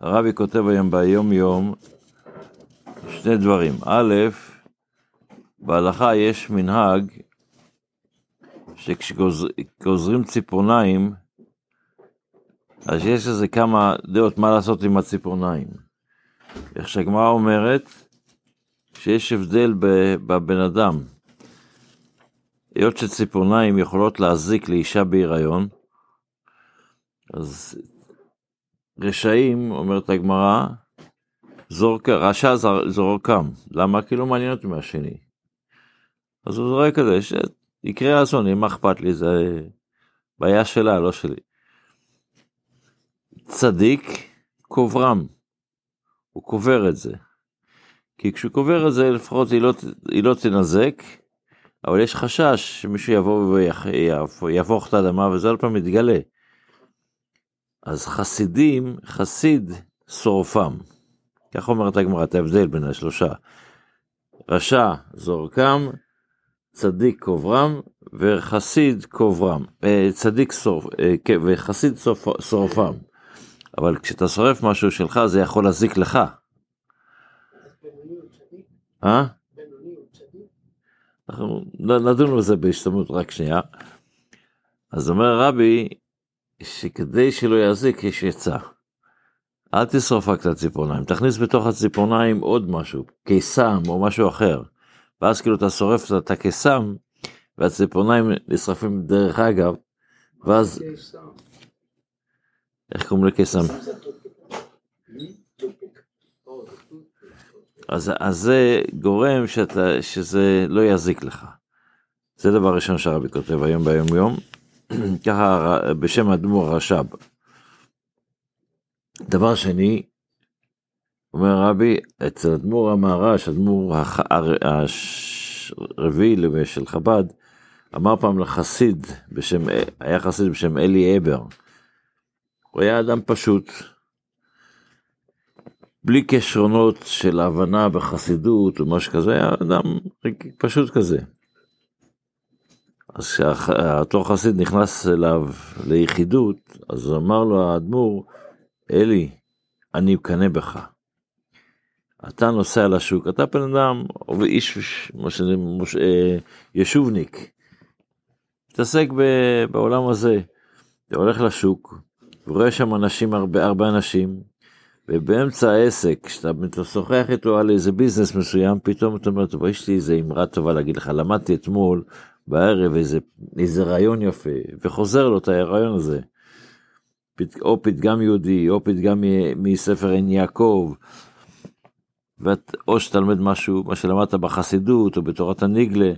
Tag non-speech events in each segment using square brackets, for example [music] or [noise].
הרבי כותב היום ביום יום שני דברים. א', בהלכה יש מנהג שכשגוזרים ציפורניים, אז יש לזה כמה דעות מה לעשות עם הציפורניים. איך שהגמרא אומרת, שיש הבדל בבן אדם. היות שציפורניים יכולות להזיק לאישה בהיריון, אז רשעים, אומרת הגמרא, זורק, רשע זורקם. למה? כי לא מעניין אותי מהשני. אז הוא זורק את זה, שיקרה אסון, מה אכפת לי, זה בעיה שלה, לא שלי. צדיק, קוברם. הוא קובר את זה. כי כשהוא קובר את זה, לפחות היא לא, היא לא תנזק, אבל יש חשש שמישהו יבוא ויהפוך את האדמה, וזה עוד פעם מתגלה. אז חסידים, חסיד שורפם. כך אומרת הגמרא, את ההבדל בין השלושה. רשע זורקם, צדיק קוברם, וחסיד קוברם. אה, צדיק שורף, אה, כן, וחסיד שורפם. אבל כשאתה שורף משהו שלך, זה יכול להזיק לך. אה? אנחנו נדון בזה בהשתמעות רק שנייה. אז אומר רבי, שכדי שלא יזיק יש עצה. אל תשרוף רק את הציפורניים, תכניס בתוך הציפורניים עוד משהו, קיסם או משהו אחר. ואז כאילו אתה שורף את הקיסם, והציפורניים נשרפים דרך אגב, ואז... איך קוראים לקיסם? אז, אז זה גורם שאתה, שזה לא יזיק לך. זה דבר ראשון שהרבי כותב היום ביום יום, [clears throat] ככה בשם אדמו"ר הרש"ב. דבר שני, אומר רבי, אצל אדמו"ר המהר"ש, אדמו"ר הרביעי של חב"ד, אמר פעם לחסיד בשם, היה חסיד בשם אלי אבר. הוא היה אדם פשוט, בלי כישרונות של הבנה בחסידות או משהו כזה, היה אדם פשוט כזה. אז כשאותו חסיד נכנס אליו ליחידות, אז אמר לו האדמו"ר, אלי, אני מקנא בך. אתה נוסע לשוק, אתה בן אדם, איש, מש, אה, ישובניק, מתעסק בעולם הזה, אתה הולך לשוק, ורואה שם אנשים, הרבה, הרבה אנשים, ובאמצע העסק, כשאתה משוחח איתו על איזה ביזנס מסוים, פתאום אתה אומר, טוב, יש לי איזה אמרה טובה להגיד לך, למדתי אתמול בערב איזה, איזה רעיון יפה, וחוזר לו את הרעיון הזה. או פתגם יהודי, או פתגם מספר עין יעקב, ואת, או שתלמד משהו, מה שלמדת בחסידות, או בתורת הניגלה.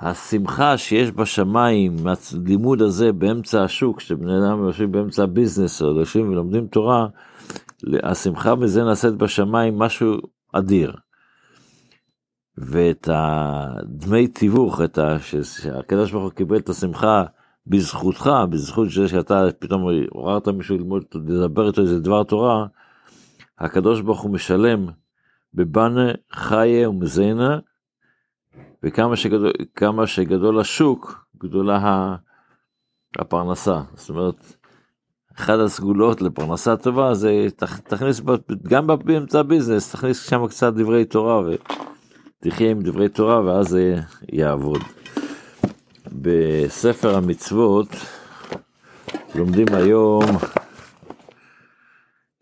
השמחה שיש בשמיים, מהלימוד הזה באמצע השוק, כשבני אדם יושבים באמצע הביזנס, או יושבים ולומדים תורה, השמחה בזה נעשית בשמיים משהו אדיר. ואת הדמי תיווך, את ה... שהקדוש ברוך הוא קיבל את השמחה בזכותך, בזכות זה שאתה פתאום עוררת מישהו ללמוד, לדבר איתו איזה דבר תורה, הקדוש ברוך הוא משלם בבנה חיה ומזינה, וכמה שגדול, שגדול השוק, גדולה הפרנסה. זאת אומרת, אחת הסגולות לפרנסה טובה זה תכניס גם באמצע הביזנס תכניס שם קצת דברי תורה ותחיה עם דברי תורה ואז זה יעבוד. בספר המצוות לומדים היום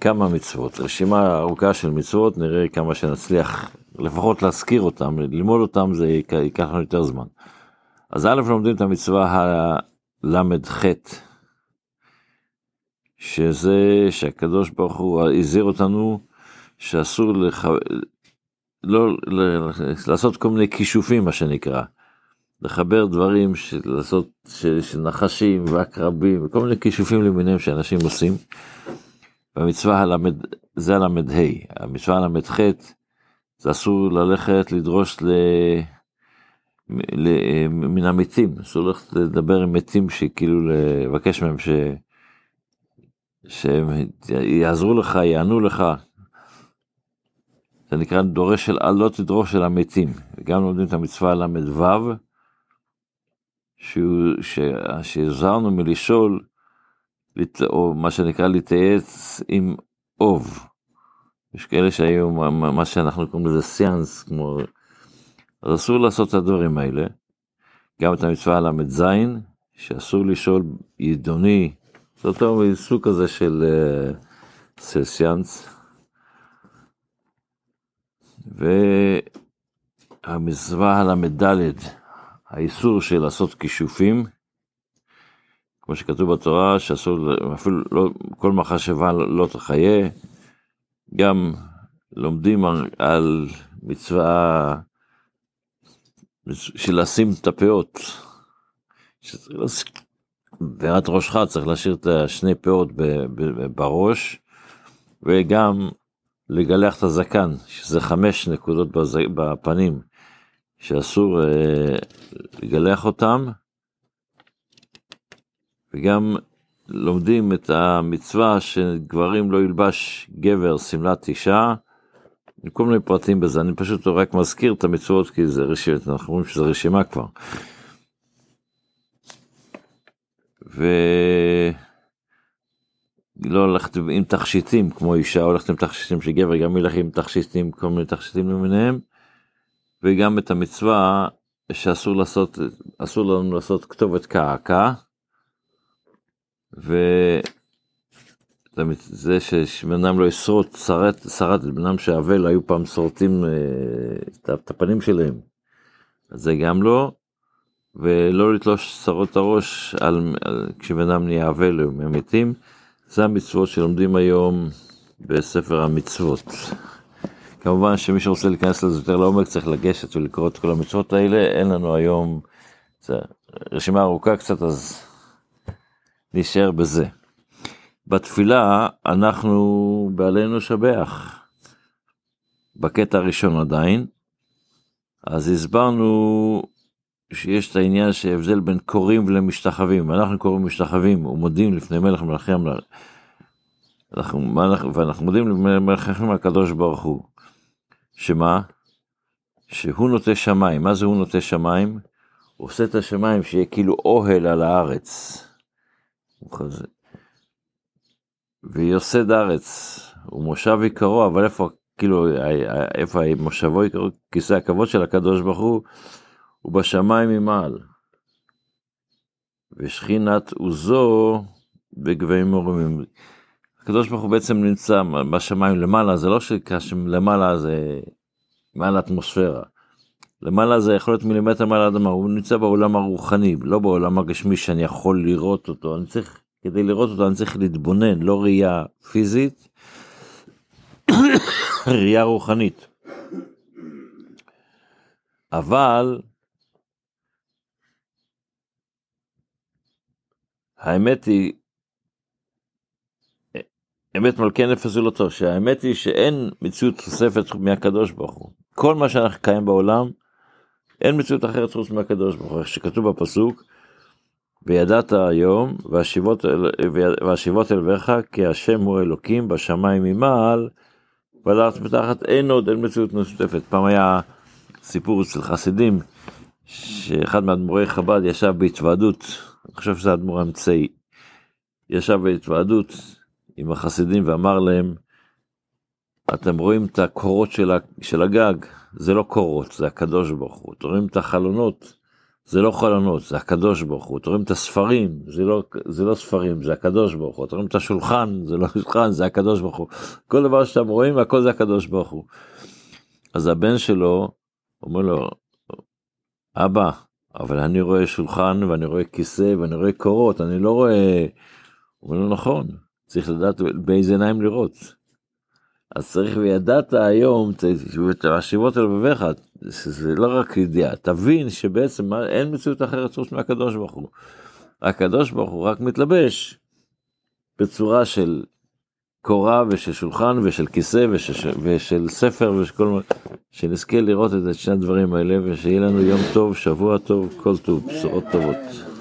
כמה מצוות, רשימה ארוכה של מצוות, נראה כמה שנצליח לפחות להזכיר אותם, ללמוד אותם זה ייקח לנו יותר זמן. אז א' לומדים את המצווה הל"ח, שזה שהקדוש ברוך הוא הזהיר אותנו שאסור לח... לא לעשות כל מיני כישופים מה שנקרא. לחבר דברים, של, לעשות של, נחשים ועקרבים וכל מיני כישופים למיניהם שאנשים עושים. במצווה הלמד, זה הל"ה, המצווה הל"ח זה אסור ללכת לדרוש ל... ל... מן המתים, אסור ללכת לדבר עם מתים שכאילו לבקש מהם ש... שהם יעזרו לך, יענו לך. זה נקרא דורש של לא תדרוש של המתים. וגם לומדים את המצווה ל"ו, שהזהרנו מלשאול, או מה שנקרא להתייעץ עם אוב. יש כאלה שהיו מה שאנחנו קוראים לזה סיאנס, כמו... אז אסור לעשות את הדברים האלה. גם את המצווה ל"ז, שאסור לשאול ידוני, זה אותו סוג כזה של, אה, של סיאנס. והמצווה הל"ד, האיסור של לעשות כישופים, כמו שכתוב בתורה, שאסור, אפילו לא, כל מחשבה לא תחיה, גם לומדים על מצווה של לשים את הפאות. בעירת ראשך צריך להשאיר את השני פאות בראש, וגם לגלח את הזקן, שזה חמש נקודות בפנים, שאסור אה, לגלח אותם, וגם לומדים את המצווה שגברים לא ילבש גבר שמלת אישה, כל מיני פרטים בזה, אני פשוט רק מזכיר את המצוות כי זה רשימה, אנחנו רואים שזה רשימה כבר. ולא ללכת עם תכשיטים כמו אישה הולכת עם תכשיטים של גבר, גם ילך עם תכשיטים, כל מיני תכשיטים למיניהם, וגם את המצווה שאסור לעשות, אסור לנו לעשות כתובת קעקע, וזה שבן אדם לא ישרוט, שרט, שרט, בן אדם שאבל, היו פעם שורטים אה, את הפנים שלהם. אז זה גם לא, ולא לתלוש שרות את הראש על, על, כשבן אדם נהיה אבל או מהמתים. זה המצוות שלומדים היום בספר המצוות. כמובן שמי שרוצה להיכנס לזה יותר לעומק צריך לגשת ולקרוא את כל המצוות האלה, אין לנו היום, זה רשימה ארוכה קצת אז נשאר בזה. בתפילה אנחנו בעלינו שבח. בקטע הראשון עדיין, אז הסברנו שיש את העניין שהבדל בין קוראים ולמשתחווים, אנחנו קוראים משתחווים ומודים לפני מלך מלכי המלך, ואנחנו מודים למלכים הקדוש ברוך הוא, שמה? שהוא נוטה שמיים, מה זה הוא נוטה שמיים? הוא עושה את השמיים שיהיה כאילו אוהל על הארץ. ויוסד ארץ, ומושב עיקרו, אבל איפה, כאילו, איפה מושבו עיקרו, כיסא הכבוד של הקדוש ברוך הוא, הוא בשמיים ממעל. ושכינת עוזו בגבהים מרומים. הקדוש ברוך הוא בעצם נמצא בשמיים למעלה, זה לא שלמעלה זה מעל האטמוספירה. למעלה זה יכול להיות מילימטר מעל האדמה, הוא נמצא בעולם הרוחני, לא בעולם הגשמי שאני יכול לראות אותו, אני צריך, כדי לראות אותו אני צריך להתבונן, לא ראייה פיזית, [coughs] ראייה רוחנית. אבל האמת היא, אמת מלכי נפש זולתו, שהאמת היא שאין מציאות תוספת מהקדוש ברוך הוא. כל מה שאנחנו קיים בעולם, אין מציאות אחרת חוץ מהקדוש ברוך הוא, איך שכתוב בפסוק, וידעת היום והשיבות, והשיבות אליך כי השם הוא אלוקים בשמיים ממעל ולארץ מתחת אין עוד אין מציאות נוספת. פעם היה סיפור אצל חסידים שאחד מאדמו"רי חב"ד ישב בהתוועדות חושב שזה האדמו"ר האמצעי, ישב בהתוועדות עם החסידים ואמר להם, אתם רואים את הקורות של, של הגג, זה לא קורות, זה הקדוש ברוך הוא. אתם רואים את החלונות, זה לא חלונות, זה הקדוש ברוך הוא. אתם רואים את הספרים, זה לא, זה לא ספרים, זה הקדוש ברוך הוא. אתם רואים את השולחן, זה לא שולחן, זה הקדוש ברוך הוא. כל דבר שאתם רואים, הכל זה הקדוש ברוך הוא. אז הבן שלו אומר לו, אבא, אבל אני רואה שולחן ואני רואה כיסא ואני רואה קורות, אני לא רואה... הוא אומר לו נכון, צריך לדעת באיזה עיניים לראות. אז צריך וידעת היום, תשיבות אל לבביך, זה לא רק ידיעה, תבין שבעצם אין מציאות אחרת חוץ מהקדוש ברוך הוא. הקדוש ברוך הוא רק מתלבש בצורה של קורה ושל שולחן ושל כיסא ושל, ושל ספר ושל כל מיני, שנזכה לראות את שני הדברים האלה ושיהיה לנו יום טוב, שבוע טוב, כל טוב, בשורות טובות.